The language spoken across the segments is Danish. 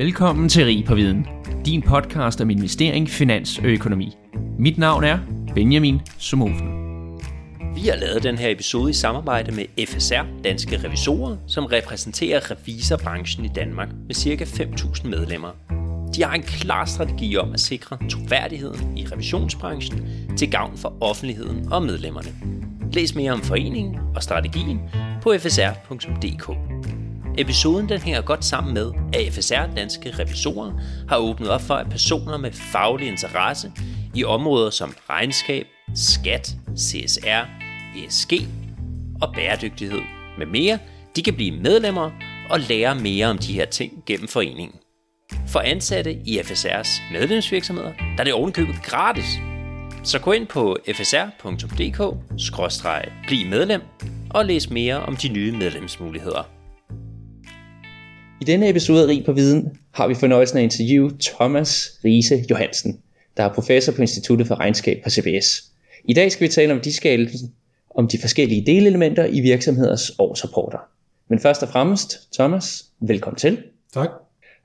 Velkommen til Rig på Viden, din podcast om investering, finans og økonomi. Mit navn er Benjamin Somofen. Vi har lavet den her episode i samarbejde med FSR, Danske Revisorer, som repræsenterer revisorbranchen i Danmark med ca. 5.000 medlemmer. De har en klar strategi om at sikre troværdigheden i revisionsbranchen til gavn for offentligheden og medlemmerne. Læs mere om foreningen og strategien på fsr.dk. Episoden den hænger godt sammen med, at FSR Danske Revisorer har åbnet op for, at personer med faglig interesse i områder som regnskab, skat, CSR, ESG og bæredygtighed med mere, de kan blive medlemmer og lære mere om de her ting gennem foreningen. For ansatte i FSR's medlemsvirksomheder, der er det ovenkøbet gratis. Så gå ind på fsr.dk-bliv medlem og læs mere om de nye medlemsmuligheder. I denne episode af Rig på Viden har vi fornøjelsen af at interviewe Thomas Riese Johansen, der er professor på Instituttet for Regnskab på CBS. I dag skal vi tale om de, skal, om de forskellige delelementer i virksomheders årsrapporter. Men først og fremmest, Thomas, velkommen til. Tak.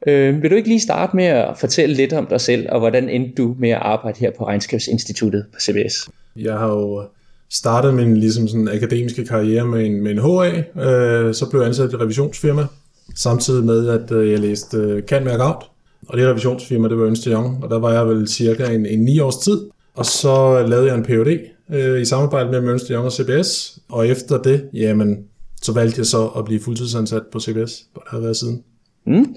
Øh, vil du ikke lige starte med at fortælle lidt om dig selv, og hvordan endte du med at arbejde her på Regnskabsinstituttet på CBS? Jeg har jo startet min ligesom sådan akademiske karriere med en, med en HA, øh, så blev jeg ansat i et revisionsfirma, samtidig med at øh, jeg læste øh, Can Account, og det revisionsfirma, det var Ernst Young, og der var jeg vel cirka en, en 9 års tid, og så lavede jeg en Ph.D. Øh, i samarbejde med Ernst Young og CBS, og efter det, jamen, så valgte jeg så at blive fuldtidsansat på CBS, hvor det har været siden. Mm.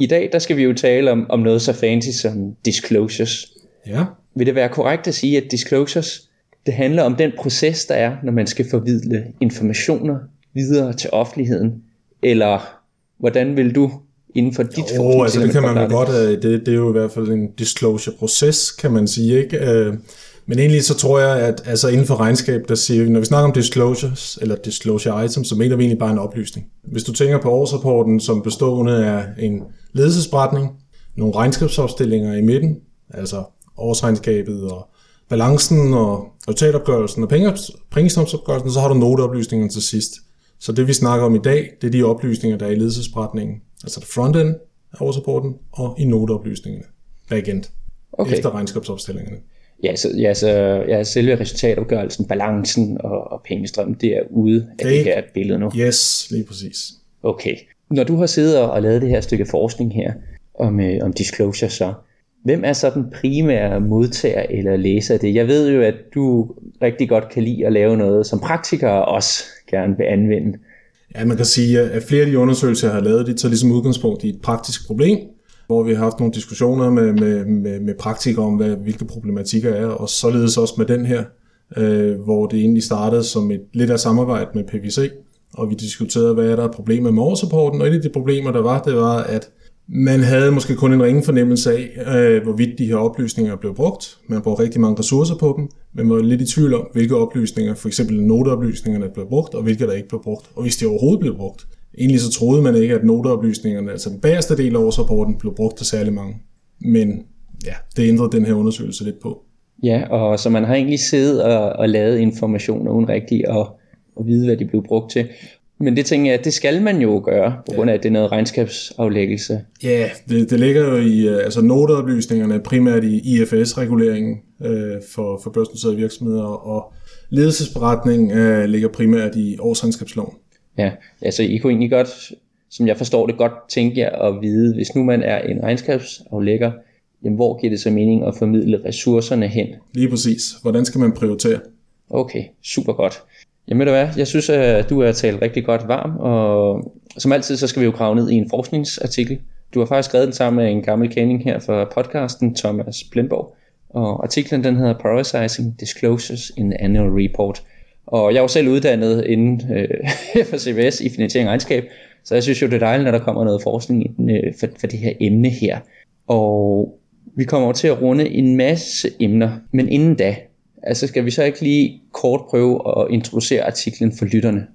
I dag der skal vi jo tale om, om noget så fancy som disclosures. Ja. Vil det være korrekt at sige, at disclosures det handler om den proces, der er, når man skal formidle informationer videre til offentligheden? Eller hvordan vil du inden for dit Jo, altså det kan man vel godt, det, det er jo i hvert fald en disclosure-proces, kan man sige, ikke? Øh, men egentlig så tror jeg, at altså inden for regnskab, der siger vi, når vi snakker om disclosures, eller disclosure items, så mener vi egentlig bare en oplysning. Hvis du tænker på årsrapporten som bestående af en ledelsesberetning, nogle regnskabsopstillinger i midten, altså årsregnskabet og balancen og resultatopgørelsen og pengestrømsopgørelsen, så har du noteoplysninger til sidst. Så det vi snakker om i dag, det er de oplysninger, der er i ledelsesberetningen, altså det frontend af årsrapporten og i noteoplysningerne, backend, okay. efter regnskabsopstillingerne. Ja, så, ja, så ja, selve resultatopgørelsen, balancen og, og pengestrømmen, det er ude af det, det her billede nu. Yes, lige præcis. Okay. Når du har siddet og lavet det her stykke forskning her om, øh, om disclosure, så hvem er så den primære modtager eller læser af det? Jeg ved jo, at du rigtig godt kan lide at lave noget, som praktikere også gerne vil anvende. Ja, man kan sige, at flere af de undersøgelser, jeg har lavet, de tager ligesom udgangspunkt i et praktisk problem, hvor vi har haft nogle diskussioner med, med, med, med praktikere om, hvad, hvilke problematikker er, og således også med den her, øh, hvor det egentlig startede som et lidt af samarbejde med PVC, og vi diskuterede, hvad er der problemer med årsrapporten, og et af de problemer, der var, det var, at man havde måske kun en ringe fornemmelse af, øh, hvorvidt de her oplysninger blev brugt. Man brugte rigtig mange ressourcer på dem, men man var lidt i tvivl om, hvilke oplysninger, for eksempel noteoplysningerne, blev brugt, og hvilke der ikke blev brugt, og hvis de overhovedet blev brugt. Egentlig så troede man ikke, at noteoplysningerne, altså den bagerste del af årsrapporten, blev brugt til særlig mange. Men ja, det ændrede den her undersøgelse lidt på. Ja, og så man har egentlig siddet og, og lavet informationer uden rigtigt at, at vide, hvad de blev brugt til. Men det tænker jeg, det skal man jo gøre, på grund af, at det er noget regnskabsaflæggelse. Ja, det, det ligger jo i øh, altså noteoplysningerne, primært i IFS-reguleringen øh, for, for børsnoterede virksomheder, og ledelsesberetning øh, ligger primært i årsregnskabsloven. Ja, altså I kunne egentlig godt, som jeg forstår det, godt tænke jer at vide, hvis nu man er en regnskabsaflægger, jamen hvor giver det så mening at formidle ressourcerne hen? Lige præcis. Hvordan skal man prioritere? Okay, super godt. Jamen ved du hvad, jeg synes, at du har talt rigtig godt varm, og som altid, så skal vi jo grave ned i en forskningsartikel. Du har faktisk skrevet den sammen med en gammel kending her for podcasten, Thomas Blindborg. Og artiklen den hedder Prioritizing Disclosures in the Annual Report. Og jeg er jo selv uddannet inden øh, for CBS i finansiering og regnskab, så jeg synes jo, det er dejligt, når der kommer noget forskning inden, øh, for, for det her emne her. Og vi kommer over til at runde en masse emner, men inden da, Altså skal vi så ikke lige kort prøve at introducere artiklen for lytterne?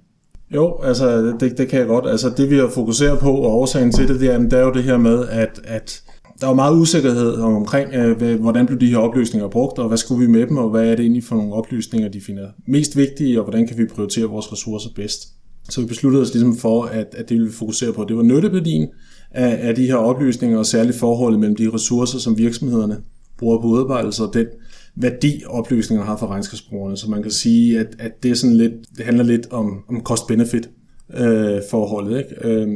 Jo, altså det, det kan jeg godt. Altså det vi har fokuseret på, og årsagen til det, det er, det er jo det her med, at, at der var meget usikkerhed omkring, øh, hvordan blev de her oplysninger brugt, og hvad skulle vi med dem, og hvad er det egentlig for nogle oplysninger, de finder mest vigtige, og hvordan kan vi prioritere vores ressourcer bedst. Så vi besluttede os ligesom for, at, at det vi ville fokusere på, det var nytteværdien af, af de her oplysninger, og særligt forholdet mellem de ressourcer, som virksomhederne bruger på udarbejdelse, og den værdi, oplysningerne har for regnskabsbrugerne. Så man kan sige, at, at det, er sådan lidt, det handler lidt om, om cost-benefit øh, forholdet. Ikke? Øh,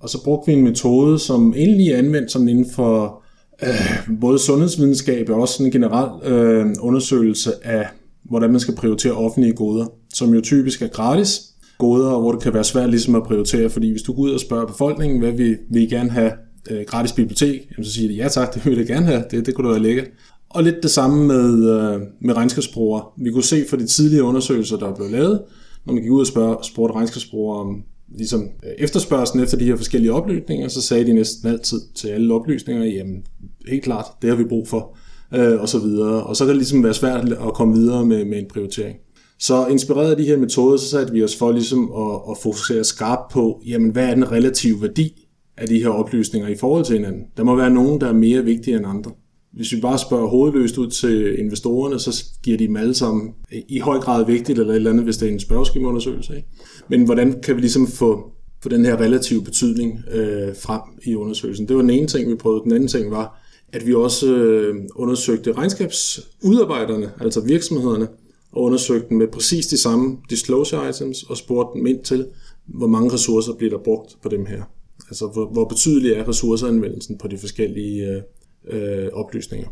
og så brugte vi en metode, som egentlig er anvendt sådan inden for øh, både sundhedsvidenskab og også en generel øh, undersøgelse af, hvordan man skal prioritere offentlige goder, som jo typisk er gratis goder, hvor det kan være svært ligesom at prioritere, fordi hvis du går ud og spørger befolkningen, hvad vi vil I gerne have øh, gratis bibliotek, jamen så siger de, ja tak, det vil jeg gerne have, det, det kunne da være lækkert. Og lidt det samme med, øh, med regnskabsbrugere. Vi kunne se fra de tidlige undersøgelser, der blev lavet, når man gik ud og spørg, spurgte regnskabsbrugere om ligesom, øh, efterspørgselen efter de her forskellige oplysninger, så sagde de næsten altid til alle oplysninger, jamen helt klart, det har vi brug for, øh, og så videre. Og så kan det ligesom være svært at komme videre med, med en prioritering. Så inspireret af de her metoder, så satte vi os for ligesom at, at fokusere skarpt på, jamen hvad er den relative værdi af de her oplysninger i forhold til hinanden. Der må være nogen, der er mere vigtige end andre. Hvis vi bare spørger hovedløst ud til investorerne, så giver de dem alle sammen i høj grad vigtigt, eller et eller andet, hvis det er en spørgeskemaundersøgelse. Ikke? Men hvordan kan vi ligesom få, få den her relative betydning øh, frem i undersøgelsen? Det var den ene ting, vi prøvede. Den anden ting var, at vi også øh, undersøgte regnskabsudarbejderne, altså virksomhederne, og undersøgte dem med præcis de samme disclosure items, og spurgte dem ind til, hvor mange ressourcer bliver der brugt på dem her. Altså, hvor, hvor betydelig er ressourceanvendelsen på de forskellige øh, øh, oplysninger.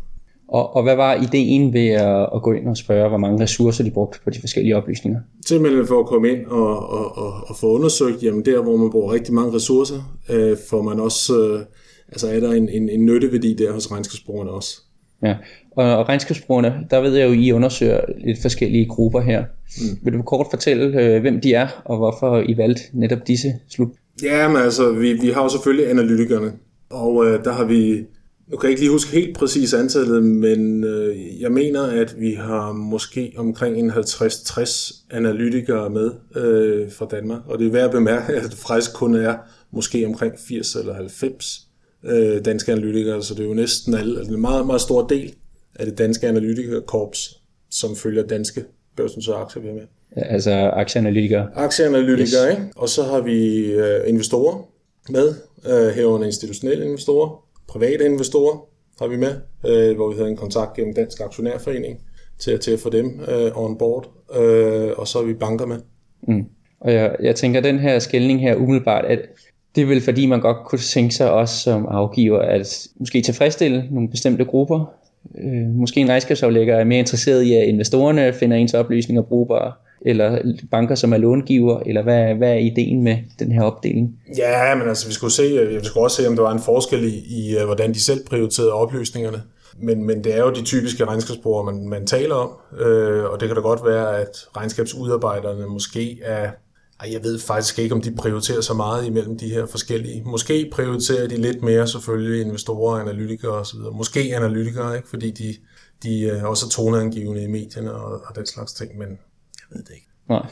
Og, og hvad var ideen ved at, at gå ind og spørge, hvor mange ressourcer de brugte på de forskellige oplysninger? Simpelthen for at komme ind og, og, og, og få undersøgt, jamen der hvor man bruger rigtig mange ressourcer, øh, får man også, øh, altså er der en, en, en nytteværdi der hos regnskabsbrugerne også. Ja, og, og regnskabsbrugerne, der ved jeg jo, I undersøger lidt forskellige grupper her. Mm. Vil du kort fortælle, øh, hvem de er, og hvorfor I valgte netop disse slut? Ja, men altså, vi, vi har jo selvfølgelig analytikerne, og øh, der har vi nu kan jeg ikke lige huske helt præcis antallet, men øh, jeg mener, at vi har måske omkring en 50-60 analytikere med øh, fra Danmark. Og det er værd at bemærke, at det faktisk kun er måske omkring 80 eller 90 øh, danske analytikere, så det er jo næsten alle, altså en meget, meget stor del af det danske analytikerkorps, som følger danske børsens aktier med. Ja, altså aktieanalytikere. Aktieanalytikere, yes. ikke? Og så har vi øh, investorer med, øh, herunder institutionelle investorer, private investorer har vi med, øh, hvor vi havde en kontakt gennem Dansk Aktionærforening til, til at få dem øh, on board, øh, og så er vi banker med. Mm. Og jeg, jeg tænker, den her skældning her umiddelbart, at det er vel fordi, man godt kunne tænke sig også som afgiver, at måske tilfredsstille nogle bestemte grupper. Øh, måske en regnskabsaflægger er mere interesseret i, at investorerne finder ens oplysninger brugbare, eller banker, som er långiver, eller hvad, hvad er ideen med den her opdeling? Ja, men altså, vi skulle, se, øh, vi skulle også se, om der var en forskel i, i øh, hvordan de selv prioriterede oplysningerne. Men, men det er jo de typiske regnskabsbrugere, man, man taler om, øh, og det kan da godt være, at regnskabsudarbejderne måske er ej, jeg ved faktisk ikke, om de prioriterer så meget imellem de her forskellige. Måske prioriterer de lidt mere selvfølgelig investorer, analytikere osv. Måske analytikere, ikke? fordi de, de øh, er toneangivende i medierne og, og den slags ting, men ved det ikke. Nej.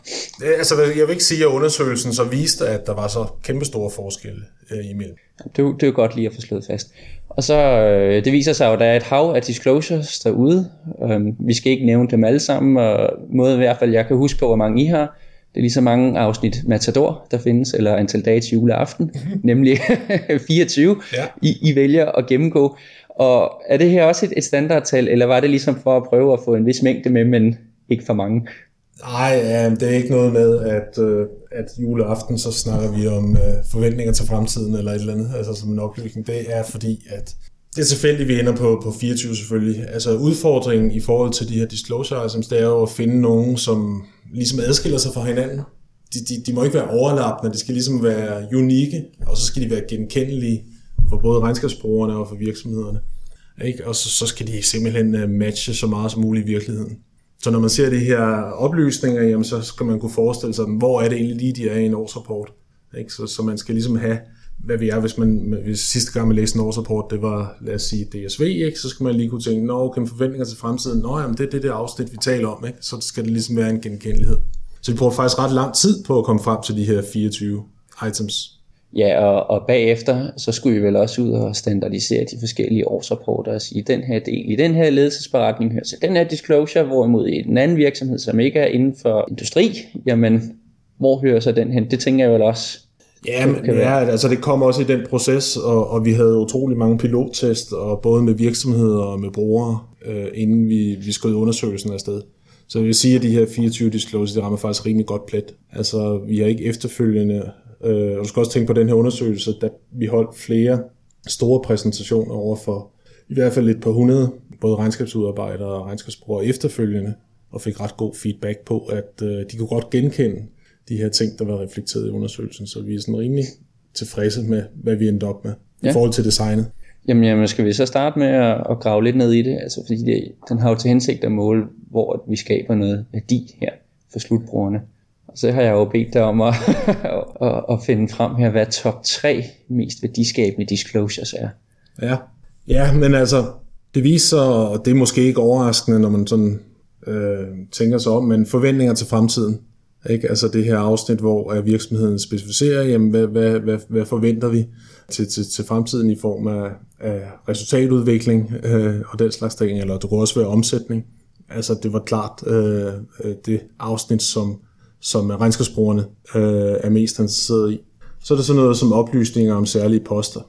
Altså, jeg vil ikke sige, at undersøgelsen så viste, at der var så kæmpe store forskelle øh, imellem. Det, det er jo godt lige at få slået fast. Og så, øh, det viser sig jo, at der er et hav af disclosures derude. Øh, vi skal ikke nævne dem alle sammen, og måde i hvert fald, jeg kan huske på, hvor mange I har. Det er lige så mange afsnit Matador, der findes, eller antal dage til juleaften, mm-hmm. nemlig 24, ja. I, I vælger at gennemgå. Og er det her også et, et standardtal, eller var det ligesom for at prøve at få en vis mængde med, men ikke for mange? Nej, ja, det er ikke noget med, at, øh, at juleaften, så snakker vi om øh, forventninger til fremtiden eller et eller andet, altså som en oplysning. Det er fordi, at det er tilfældigt, vi ender på, på 24 selvfølgelig. Altså udfordringen i forhold til de her disclosure items, det er jo at finde nogen, som ligesom adskiller sig fra hinanden. De, de, de må ikke være overlappende, de skal ligesom være unikke, og så skal de være genkendelige for både regnskabsbrugerne og for virksomhederne. Ikke? Og så, så skal de simpelthen øh, matche så meget som muligt i virkeligheden. Så når man ser de her oplysninger, jamen, så skal man kunne forestille sig, hvor er det egentlig lige, de er i en årsrapport. Ikke? Så, så man skal ligesom have, hvad vi er, hvis man hvis sidste gang man læste en årsrapport, det var, lad os sige, DSV, ikke? så skal man lige kunne tænke, nå, okay, forventninger til fremtiden, nå, jamen, det er det, det afsnit, vi taler om, ikke? så skal det ligesom være en genkendelighed. Så vi bruger faktisk ret lang tid på at komme frem til de her 24 items. Ja, og, og bagefter, så skulle vi vel også ud og standardisere de forskellige årsrapporter og sige, den her del i den her ledelsesberetning hører til den her disclosure, hvorimod i den anden virksomhed, som ikke er inden for industri, jamen, hvor hører så den hen? Det tænker jeg vel også. Ja, men, ja altså det kom også i den proces, og, og vi havde utrolig mange pilottest, og både med virksomheder og med brugere, øh, inden vi, vi skød undersøgelsen afsted. Så jeg vil sige, at de her 24 disclosures, det rammer faktisk rimelig godt plet. Altså, vi har ikke efterfølgende, øh, og du skal også tænke på den her undersøgelse, da vi holdt flere store præsentationer over for i hvert fald et par hundrede, både regnskabsudarbejdere og regnskabsbrugere efterfølgende, og fik ret god feedback på, at øh, de kunne godt genkende de her ting, der var reflekteret i undersøgelsen. Så vi er sådan rimelig tilfredse med, hvad vi endte op med ja. i forhold til designet. Jamen, jamen, skal vi så starte med at, at grave lidt ned i det? Altså, fordi det, den har jo til hensigt at måle, hvor vi skaber noget værdi her for slutbrugerne. Så har jeg jo bedt dig om at, at, at finde frem her, hvad top 3 mest værdiskabende disclosures er. Ja, ja men altså, det viser, og det er måske ikke overraskende, når man sådan øh, tænker sig om, men forventninger til fremtiden. Ikke? Altså det her afsnit, hvor virksomheden specificerer, jamen, hvad, hvad, hvad, hvad forventer vi til, til, til fremtiden i form af, af resultatudvikling øh, og den slags ting, eller det kunne også være omsætning. Altså det var klart øh, øh det afsnit, som, som regnskabsbrugerne øh, er mest interesseret i. Så er der sådan noget som oplysninger om særlige poster,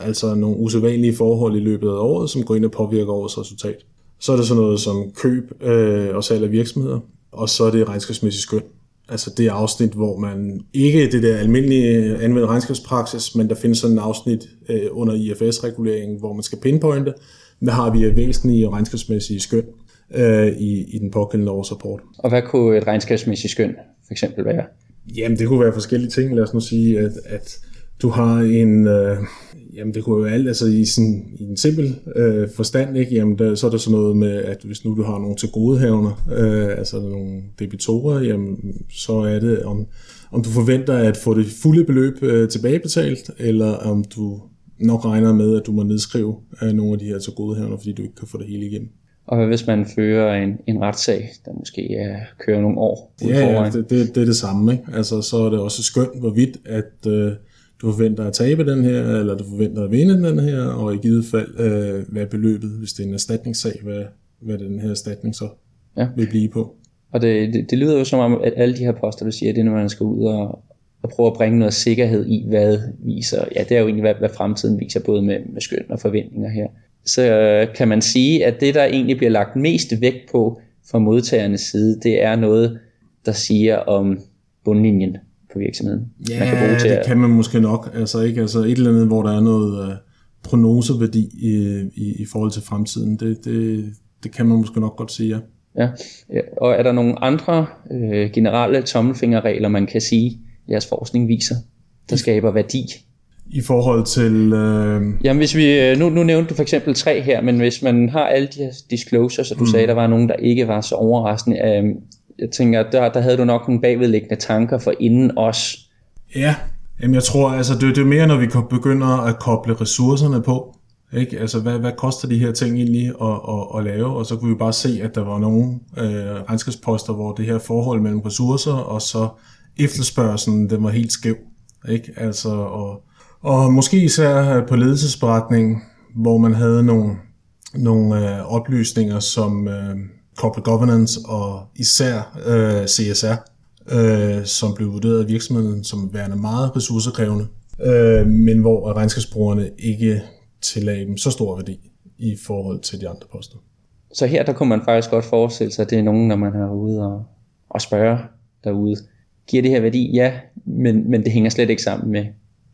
altså nogle usædvanlige forhold i løbet af året, som går ind og påvirker årets resultat. Så er der sådan noget som køb øh, og salg af virksomheder, og så er det regnskabsmæssigt skøn. Altså det afsnit, hvor man ikke det der almindelige anvendt regnskabspraksis, men der findes sådan et afsnit øh, under IFS-reguleringen, hvor man skal pinpointe, hvad har vi af væsentlige regnskabsmæssige skøn øh, i, i den pågældende årsrapport. Og hvad kunne et regnskabsmæssigt skøn for eksempel være? Jamen det kunne være forskellige ting. Lad os nu sige, at, at du har en, øh, jamen det kunne jo være alt, altså i, sådan, i en simpel øh, forstand, ikke? Jamen der, så er der sådan noget med, at hvis nu du har nogle til godehavner, øh, altså nogle debitorer, jamen så er det, om, om du forventer at få det fulde beløb øh, tilbagebetalt, eller om du nok regner med, at du må nedskrive øh, nogle af de her til godehavner, fordi du ikke kan få det hele igennem. Og hvad hvis man fører en, en retssag, der måske er, kører nogle år Ja, ja det, det, det er det samme. Ikke? Altså, så er det også skønt, hvorvidt at øh, du forventer at tabe den her, eller du forventer at vinde den her, og i givet fald, øh, hvad er beløbet, hvis det er en erstatningssag, hvad, hvad den her erstatning så ja. vil blive på. Og det, det, det lyder jo som om, at alle de her poster, du siger, det er, når man skal ud og, og prøve at bringe noget sikkerhed i, hvad viser, ja, det er jo egentlig, hvad, hvad fremtiden viser, både med, med skøn og forventninger her. Så øh, kan man sige, at det, der egentlig bliver lagt mest vægt på fra modtagernes side, det er noget, der siger om bundlinjen på virksomheden. Ja, man kan bruge til det at... kan man måske nok. Altså, ikke? altså et eller andet, hvor der er noget uh, prognoseværdi i, i, i forhold til fremtiden. Det, det, det kan man måske nok godt sige, ja. Ja, og er der nogle andre øh, generelle tommelfingerregler, man kan sige, jeres forskning viser, der skaber værdi? I forhold til... Øh... Jamen hvis vi, øh, nu, nu nævnte du for eksempel tre her, men hvis man har alle de her disclosures, og du mm. sagde, der var nogen, der ikke var så overraskende, øh, jeg tænker, der, der havde du nok nogle bagvedliggende tanker for inden os. Ja, Jamen jeg tror, altså det, det er mere, når vi begynder at koble ressourcerne på. Ikke? Altså, hvad, hvad koster de her ting egentlig at, at, at lave? Og så kunne vi bare se, at der var nogle øh, regnskabsposter, hvor det her forhold mellem ressourcer og så efterspørgselen, den var helt skæv. Ikke? Altså, og, og måske især øh, på ledelsesberetningen, hvor man havde nogle, nogle øh, oplysninger, som, øh, corporate governance og især øh, CSR, øh, som blev vurderet af virksomheden som værende meget ressourcekrævende, øh, men hvor regnskabsbrugerne ikke tillagde dem så stor værdi i forhold til de andre poster. Så her der kunne man faktisk godt forestille sig, at det er nogen, når man er ude og, og spørger derude, giver det her værdi? Ja, men, men det hænger slet ikke sammen med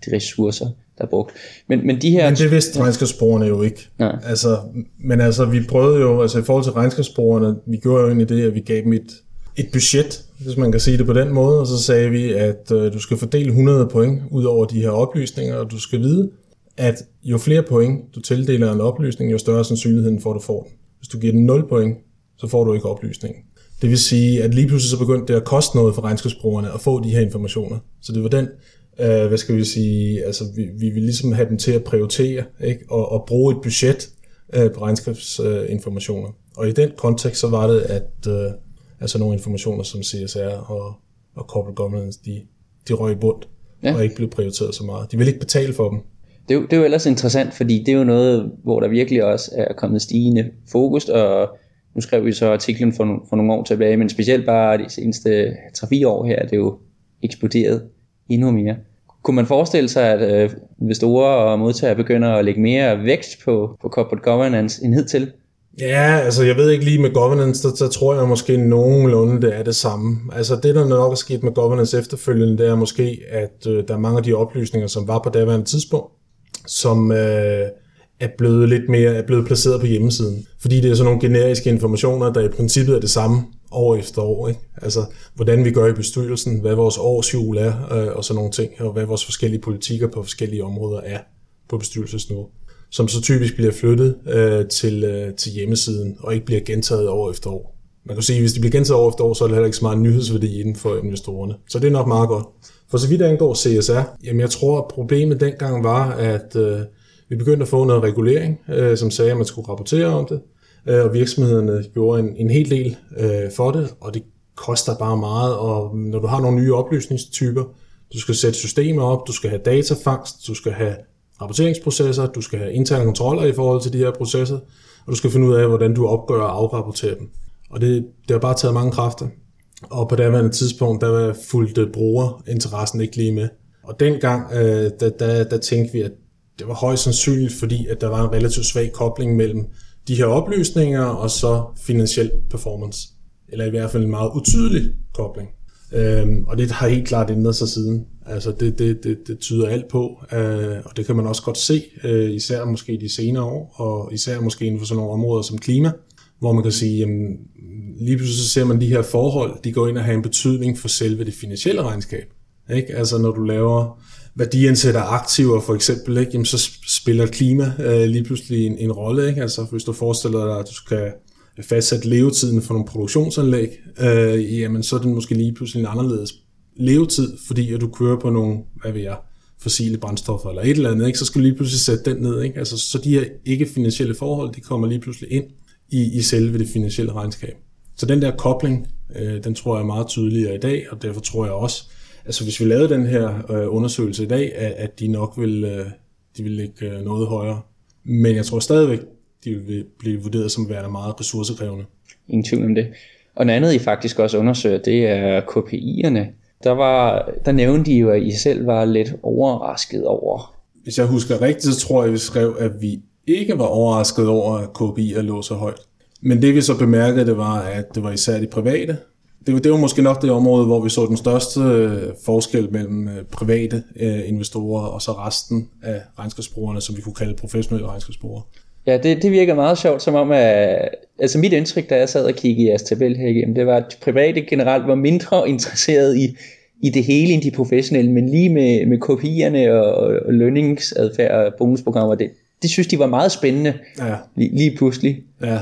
de ressourcer, der er brugt. Men, men, de her... men det vidste regnskabsbrugerne jo ikke. Nej. Altså, men altså, vi prøvede jo, altså i forhold til regnskabsbrugerne, vi gjorde jo egentlig det, at vi gav dem et, et budget, hvis man kan sige det på den måde, og så sagde vi, at øh, du skal fordele 100 point ud over de her oplysninger, og du skal vide, at jo flere point du tildeler en oplysning, jo større sandsynligheden for, at du får den. Hvis du giver den 0 point, så får du ikke oplysningen. Det vil sige, at lige pludselig så begyndte det at koste noget for regnskabsbrugerne at få de her informationer. Så det var den øh, hvad skal vi sige, altså vi, vi vil ligesom have dem til at prioritere, ikke? Og, og bruge et budget øh, på regnskabsinformationer. Øh, og i den kontekst, så var det, at øh, altså nogle informationer som CSR og, og corporate governance, de, de røg i bund ja. og ikke blev prioriteret så meget. De vil ikke betale for dem. Det er, jo, det er jo ellers interessant, fordi det er jo noget, hvor der virkelig også er kommet stigende fokus, og nu skrev vi så artiklen for, for nogle år tilbage, men specielt bare de seneste 3-4 år her er det jo eksploderet endnu mere. Kunne man forestille sig, at øh, investorer og modtagere begynder at lægge mere vægt på, på corporate governance end hidtil? Ja, altså jeg ved ikke lige med governance, der, der tror jeg måske nogenlunde, det er det samme. Altså det, der nok er sket med governance efterfølgende, det er måske, at øh, der er mange af de oplysninger, som var på daværende tidspunkt, som øh, er blevet lidt mere er blevet placeret på hjemmesiden. Fordi det er sådan nogle generiske informationer, der i princippet er det samme år efter år. Ikke? Altså, hvordan vi gør i bestyrelsen, hvad vores årsjul er, øh, og sådan nogle ting, og hvad vores forskellige politikker på forskellige områder er på bestyrelsesniveau som så typisk bliver flyttet øh, til, øh, til hjemmesiden, og ikke bliver gentaget år efter år. Man kan sige, at hvis det bliver gentaget år efter år, så er det heller ikke så meget nyhedsværdi inden for investorerne. Så det er nok meget godt. For så vidt angår CSR, jamen jeg tror, at problemet dengang var, at øh, vi begyndte at få noget regulering, øh, som sagde, at man skulle rapportere om det, øh, og virksomhederne gjorde en, en hel del øh, for det, og det koster bare meget, og når du har nogle nye oplysningstyper, du skal sætte systemer op, du skal have datafangst, du skal have rapporteringsprocesser, du skal have interne kontroller i forhold til de her processer, og du skal finde ud af, hvordan du opgør og afrapporterer dem. Og det, det har bare taget mange kræfter. Og på daværende tidspunkt, der var fuldt brugerinteressen ikke lige med. Og dengang, øh, der, der, der tænkte vi, at det var højst sandsynligt, fordi at der var en relativt svag kobling mellem de her oplysninger og så finansiel performance. Eller i hvert fald en meget utydelig kobling. Øhm, og det har helt klart ændret sig siden. Altså det, det, det, det tyder alt på, øh, og det kan man også godt se, øh, især måske de senere år, og især måske inden for sådan nogle områder som klima, hvor man kan sige, jamen, lige pludselig så ser man de her forhold, de går ind og har en betydning for selve det finansielle regnskab. Ikke? Altså når du laver værdiansætter aktiver for eksempel, ikke? Jamen, så spiller klima øh, lige pludselig en, en rolle. Ikke? Altså hvis du forestiller dig, at du skal fastsætte levetiden for nogle produktionsanlæg, øh, jamen så er den måske lige pludselig en anderledes levetid, fordi at du kører på nogle, hvad ved jeg, fossile brændstoffer eller et eller andet, ikke? så skal du lige pludselig sætte den ned. Ikke? Altså, så de her ikke-finansielle forhold, de kommer lige pludselig ind i, i selve det finansielle regnskab. Så den der kobling, øh, den tror jeg er meget tydeligere i dag, og derfor tror jeg også, altså hvis vi lavede den her øh, undersøgelse i dag, at, at de nok vil, øh, de vil ligge øh, noget højere. Men jeg tror stadigvæk, de vil blive vurderet som værende meget ressourcekrævende. Ingen tvivl om det. Og noget andet, I faktisk også undersøger, det er KPI'erne der, var, der nævnte de jo, at I selv var lidt overrasket over. Hvis jeg husker rigtigt, så tror jeg, vi skrev, at vi ikke var overrasket over, at KPI lå så højt. Men det vi så bemærkede, det var, at det var især de private. Det var, det var måske nok det område, hvor vi så den største øh, forskel mellem øh, private øh, investorer og så resten af regnskabsbrugerne, som vi kunne kalde professionelle regnskabsbrugere. Ja, det, det virker meget sjovt, som om, at altså mit indtryk, da jeg sad og kiggede i jeres tabel her igennem, det var, at private generelt var mindre interesseret i, i det hele end de professionelle, men lige med, med kopierne og, og lønningsadfærd og bonusprogrammer, det, det synes de var meget spændende ja. lige, lige pludselig. Ja.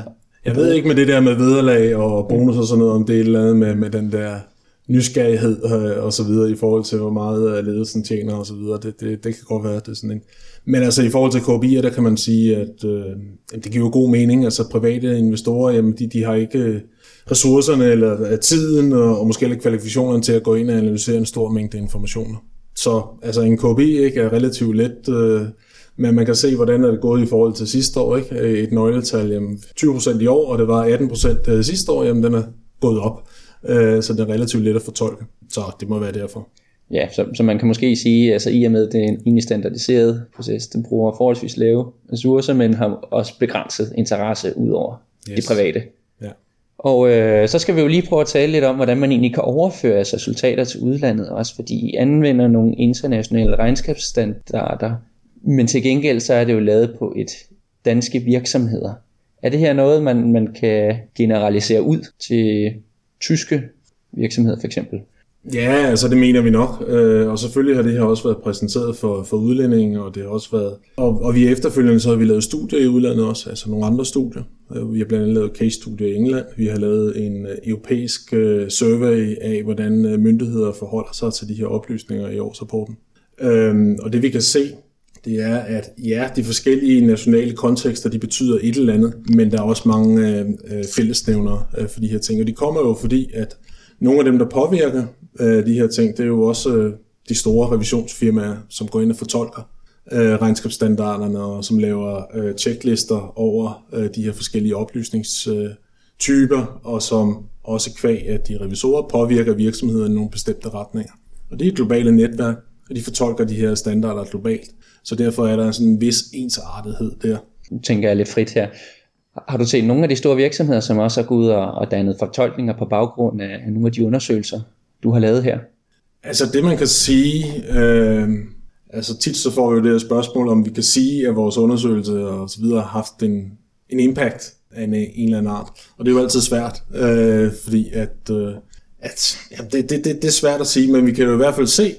Jeg ved ikke med det der med vederlag og bonus og sådan noget, om det er et eller andet med, med den der nysgerrighed øh, og så videre i forhold til, hvor meget øh, ledelsen tjener og så videre. Det, det, det kan godt være, det er sådan en... Men altså i forhold til KPI'er, der kan man sige, at øh, det giver jo god mening. Altså private investorer, jamen de, de har ikke øh, ressourcerne eller øh, tiden og, og måske heller kvalifikationerne til at gå ind og analysere en stor mængde informationer. Så altså en KPI ikke, er relativt let, øh, men man kan se, hvordan er det gået i forhold til sidste år. Ikke? Et nøgletal, jamen 20% i år, og det var 18% øh, sidste år, jamen den er gået op. Øh, så det er relativt let at fortolke. Så det må være derfor. Ja, så, så man kan måske sige, altså i og med, at det er en egentlig standardiseret proces, den bruger forholdsvis lave ressourcer, men har også begrænset interesse ud over yes. de private. Ja. Og øh, så skal vi jo lige prøve at tale lidt om, hvordan man egentlig kan overføre altså resultater til udlandet, også fordi I anvender nogle internationale regnskabsstandarder, men til gengæld så er det jo lavet på et danske virksomheder. Er det her noget, man, man kan generalisere ud til tyske virksomheder for eksempel? Ja, altså det mener vi nok. Øh, og selvfølgelig har det her også været præsenteret for, for udlændinge, og det har også været... Og, og vi efterfølgende så har vi lavet studier i udlandet også, altså nogle andre studier. Øh, vi har blandt andet lavet case-studier i England. Vi har lavet en øh, europæisk øh, survey af, hvordan øh, myndigheder forholder sig til de her oplysninger i årsrapporten. Øhm, og det vi kan se, det er, at ja, de forskellige nationale kontekster, de betyder et eller andet, men der er også mange øh, øh fællesnævner øh, for de her ting. Og de kommer jo fordi, at nogle af dem, der påvirker øh, de her ting, det er jo også øh, de store revisionsfirmaer, som går ind og fortolker øh, regnskabsstandarderne og som laver øh, checklister over øh, de her forskellige oplysningstyper, øh, og som også kvæg, at de revisorer påvirker virksomheder i nogle bestemte retninger. Og det er globale netværk, og de fortolker de her standarder globalt. Så derfor er der sådan en vis ensartethed der. Nu tænker jeg lidt frit her. Har du set nogle af de store virksomheder, som også har gået ud og, og dannet fortolkninger på baggrund af nogle af de undersøgelser, du har lavet her? Altså det man kan sige, øh, altså tit så får vi jo det her spørgsmål, om vi kan sige, at vores undersøgelse og så videre har haft en, en impact af en, en eller anden art. Og det er jo altid svært, øh, fordi at, øh, at ja, det, det, det, det er svært at sige, men vi kan jo i hvert fald se,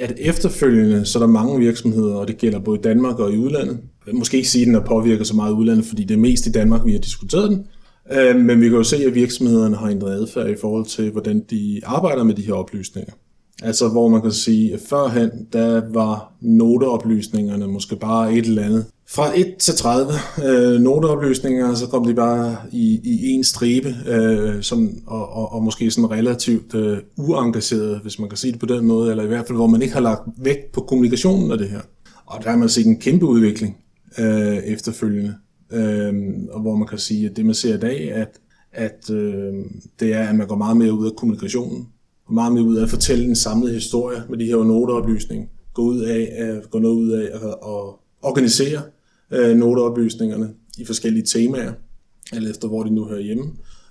at efterfølgende, så er der mange virksomheder, og det gælder både i Danmark og i udlandet. Jeg måske ikke sige, at den er påvirket så meget udlandet, fordi det er mest i Danmark, vi har diskuteret den. Øh, men vi kan jo se, at virksomhederne har ændret adfærd i forhold til, hvordan de arbejder med de her oplysninger. Altså hvor man kan sige, at førhen, der var noteoplysningerne måske bare et eller andet. Fra 1 til 30 øh, noteopløsninger, så kom de bare i, i en stribe, øh, som, og, og, og måske sådan relativt øh, uengageret, hvis man kan sige det på den måde, eller i hvert fald, hvor man ikke har lagt vægt på kommunikationen af det her. Og der har man set en kæmpe udvikling øh, efterfølgende, øh, og hvor man kan sige, at det man ser i dag, at, at øh, det er, at man går meget mere ud af kommunikationen, og meget mere ud af at fortælle en samlet historie med de her noteoplysninger, gå ud af, at, gå noget ud af at, at organisere øh, noteoplysningerne i forskellige temaer, eller efter hvor de nu hører hjemme,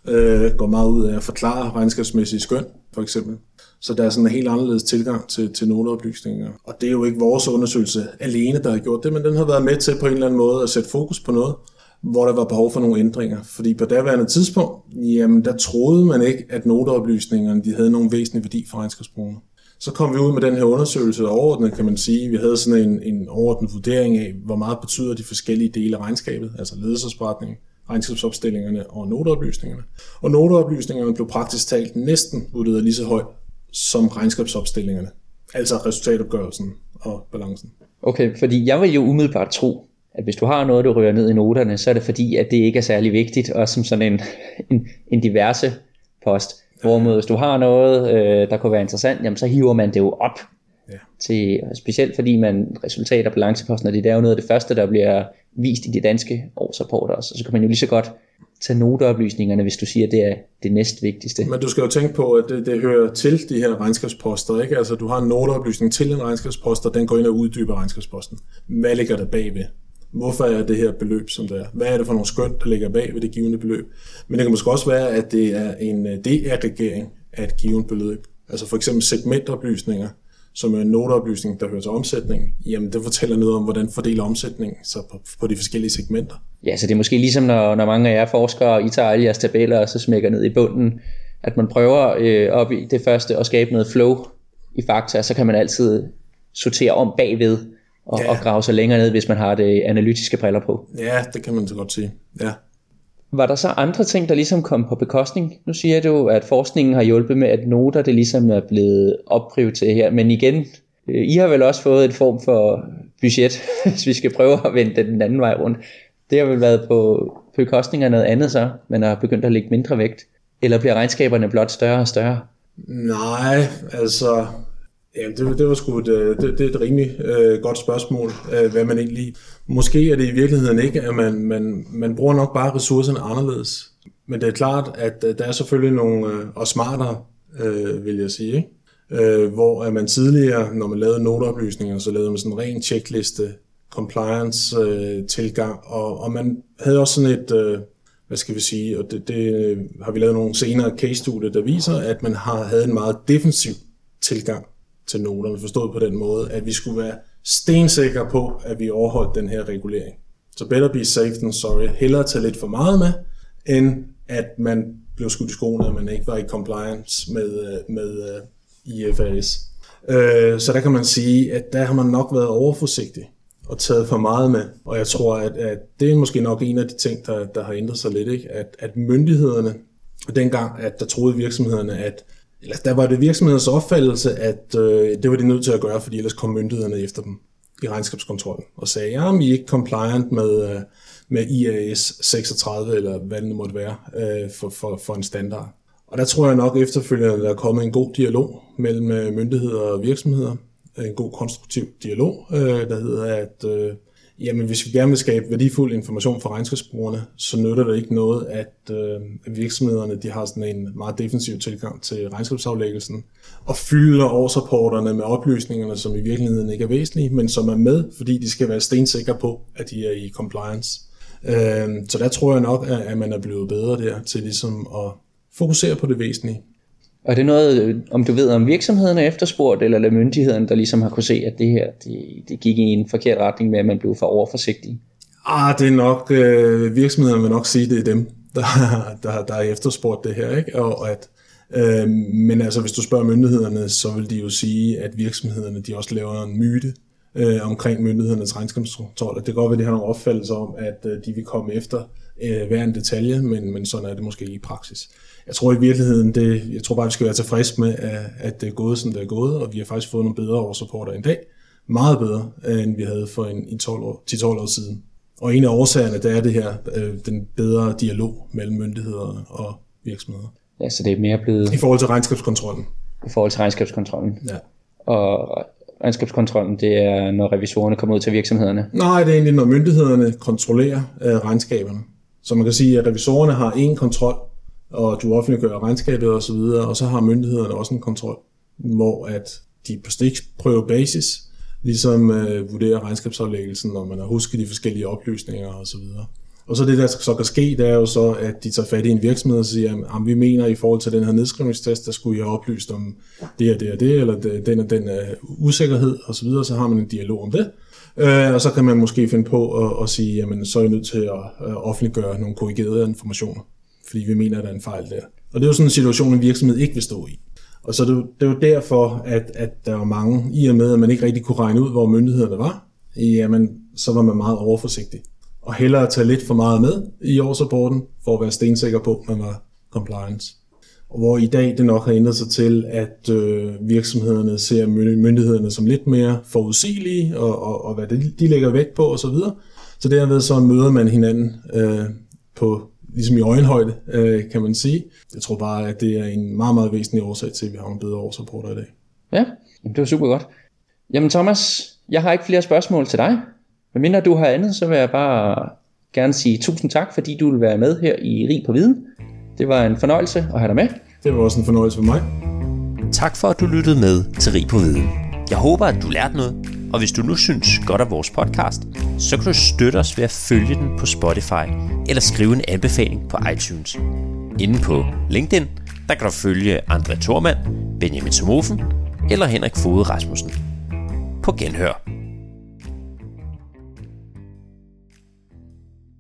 øh, går meget ud af at forklare regnskabsmæssige skøn, for eksempel. Så der er sådan en helt anderledes tilgang til, til noteoplysninger. Og det er jo ikke vores undersøgelse alene, der har gjort det, men den har været med til på en eller anden måde at sætte fokus på noget, hvor der var behov for nogle ændringer. Fordi på daværende tidspunkt, jamen der troede man ikke, at noteoplysningerne de havde nogen væsentlig værdi for regnskabsbrugerne. Så kom vi ud med den her undersøgelse overordnet, kan man sige. Vi havde sådan en, en overordnet vurdering af, hvor meget betyder de forskellige dele af regnskabet, altså ledelsesberetningen, regnskabsopstillingerne og noteoplysningerne. Og noteoplysningerne blev praktisk talt næsten vurderet lige så højt som regnskabsopstillingerne, altså resultatopgørelsen og balancen. Okay, fordi jeg vil jo umiddelbart tro, at hvis du har noget, du rører ned i noterne, så er det fordi, at det ikke er særlig vigtigt, og som sådan en, en, en diverse post. Hvorimod hvis du har noget, øh, der kunne være interessant, jamen så hiver man det jo op. Ja. Til, specielt fordi man resultat og balanceposten, det er jo noget af det første, der bliver vist i de danske årsrapporter også. Så kan man jo lige så godt tage noteoplysningerne, hvis du siger, at det er det næstvigtigste. Men du skal jo tænke på, at det, det hører til de her regnskabsposter. Ikke? Altså, du har en noteoplysning til en regnskabspost, og den går ind og uddyber regnskabsposten. Hvad ligger der bagved? Hvorfor er det her beløb, som det er? Hvad er det for nogle skøn, der ligger bag ved det givende beløb? Men det kan måske også være, at det er en øh, deaggregering af et givet beløb. Altså for eksempel segmentoplysninger, som er en noteoplysning, der hører til omsætning. Jamen, det fortæller noget om, hvordan fordeler omsætningen så på, på de forskellige segmenter. Ja, så det er måske ligesom, når, når mange af jer forskere, I tager alle jeres tabeller, og så smækker ned i bunden, at man prøver øh, op i det første at skabe noget flow i fakta, så kan man altid sortere om bagved, og, ja. og grave sig længere ned, hvis man har det analytiske briller på. Ja, det kan man så godt sige. Ja. Var der så andre ting, der ligesom kom på bekostning? Nu siger du, at forskningen har hjulpet med, at noter det ligesom er blevet opprioriteret her, men igen, øh, I har vel også fået en form for budget, hvis vi skal prøve at vende den anden vej rundt. Det har vel været på bekostning af noget andet så, men har begyndt at lægge mindre vægt? Eller bliver regnskaberne blot større og større? Nej, altså Ja, det, det var sgu et, øh, det, det er et rimelig øh, godt spørgsmål, øh, hvad man egentlig... Måske er det i virkeligheden ikke, at man, man, man bruger nok bare ressourcerne anderledes. Men det er klart, at øh, der er selvfølgelig nogle, øh, og smartere, øh, vil jeg sige, ikke? Øh, hvor at man tidligere, når man lavede noteoplysninger, så lavede man sådan en ren checkliste, compliance øh, og, og man havde også sådan et, øh, hvad skal vi sige, og det, det øh, har vi lavet nogle senere case-studier, der viser, at man har havde en meget defensiv tilgang til noterne, forstået på den måde, at vi skulle være stensikre på, at vi overholdt den her regulering. Så better be safe than sorry. Hellere tage lidt for meget med, end at man blev skudt i skoene, at man ikke var i compliance med, øh, med øh, uh, IFRS. Uh, øh, så der kan man sige, at der har man nok været overforsigtig og taget for meget med. Og jeg tror, at, at det er måske nok en af de ting, der, der har ændret sig lidt. Ikke? At, at myndighederne, dengang, at der troede virksomhederne, at eller der var det virksomhedens opfattelse, at øh, det var de nødt til at gøre, fordi ellers kom myndighederne efter dem i regnskabskontrollen og sagde, ja, vi er ikke compliant med, øh, med IAS 36, eller hvad det måtte være, øh, for, for, for en standard. Og der tror jeg nok efterfølgende, at der er kommet en god dialog mellem øh, myndigheder og virksomheder. En god konstruktiv dialog, øh, der hedder, at øh, Jamen, hvis vi gerne vil skabe værdifuld information for regnskabsbrugerne, så nytter det ikke noget, at øh, virksomhederne de har sådan en meget defensiv tilgang til regnskabsaflæggelsen, og fylder årsrapporterne med oplysningerne, som i virkeligheden ikke er væsentlige, men som er med, fordi de skal være stensikre på, at de er i compliance. Øh, så der tror jeg nok, at man er blevet bedre der til ligesom at fokusere på det væsentlige. Og er det noget, om du ved, om virksomhederne er efterspurgt, eller er myndigheden, der ligesom har kunne se, at det her det, det gik i en forkert retning med, at man blev for overforsigtig? Ah, det er nok, øh, virksomhederne vil nok sige, det er dem, der, der, der er efterspurgt det her. Ikke? Og at, øh, men altså, hvis du spørger myndighederne, så vil de jo sige, at virksomhederne de også laver en myte øh, omkring myndighedernes regnskabskontrol. Det kan godt være, at de har nogle opfattelser om, at øh, de vil komme efter øh, hver en detalje, men, men sådan er det måske ikke i praksis. Jeg tror i virkeligheden, det, jeg tror bare, vi skal være tilfredse med, at, at det er gået, som det er gået, og vi har faktisk fået nogle bedre årsrapporter i dag. Meget bedre, end vi havde for en, i 12 år, 10-12 år siden. Og en af årsagerne, der er det her, øh, den bedre dialog mellem myndigheder og virksomheder. Ja, så det er mere blevet... I forhold til regnskabskontrollen. I forhold til regnskabskontrollen. Ja. Og regnskabskontrollen, det er, når revisorerne kommer ud til virksomhederne? Nej, det er egentlig, når myndighederne kontrollerer øh, regnskaberne. Så man kan sige, at revisorerne har en kontrol, og du offentliggør regnskabet osv., og, og så har myndighederne også en kontrol, hvor at de på stikprøvebasis ligesom øh, vurderer regnskabsaflæggelsen, når man har husket de forskellige oplysninger osv. Og så det, der så kan ske, det er jo så, at de tager fat i en virksomhed og siger, at vi mener i forhold til den her nedskrivningstest, der skulle I have oplyst om det og det og det, eller den og den uh, usikkerhed osv., så, så har man en dialog om det. Uh, og så kan man måske finde på at, at sige, jamen så er I nødt til at øh, offentliggøre nogle korrigerede informationer, fordi vi mener, at der er en fejl der. Og det er jo sådan en situation, en virksomhed ikke vil stå i. Og så det, det er jo derfor, at, at der var mange, i og med at man ikke rigtig kunne regne ud, hvor myndighederne var, jamen, så var man meget overforsigtig og hellere tage lidt for meget med i årsrapporten, for at være stensikker på, at man var compliance. Og hvor i dag det nok har ændret sig til, at øh, virksomhederne ser myndighederne som lidt mere forudsigelige, og, og, og hvad de, de lægger vægt på osv. Så, så derved så møder man hinanden øh, på ligesom i øjenhøjde, øh, kan man sige. Jeg tror bare, at det er en meget, meget væsentlig årsag til, at vi har nogle bedre årsrapporter i dag. Ja, det var super godt. Jamen Thomas, jeg har ikke flere spørgsmål til dig. Men mindre du har andet, så vil jeg bare gerne sige tusind tak, fordi du vil være med her i Rig på Viden. Det var en fornøjelse at have dig med. Det var også en fornøjelse for mig. Tak for, at du lyttede med til Rig på Viden. Jeg håber, at du lærte noget, og hvis du nu synes godt af vores podcast, så kan du støtte os ved at følge den på Spotify eller skrive en anbefaling på iTunes. Inden på LinkedIn, der kan du følge André Thormand, Benjamin Somofen eller Henrik Fode Rasmussen. På genhør.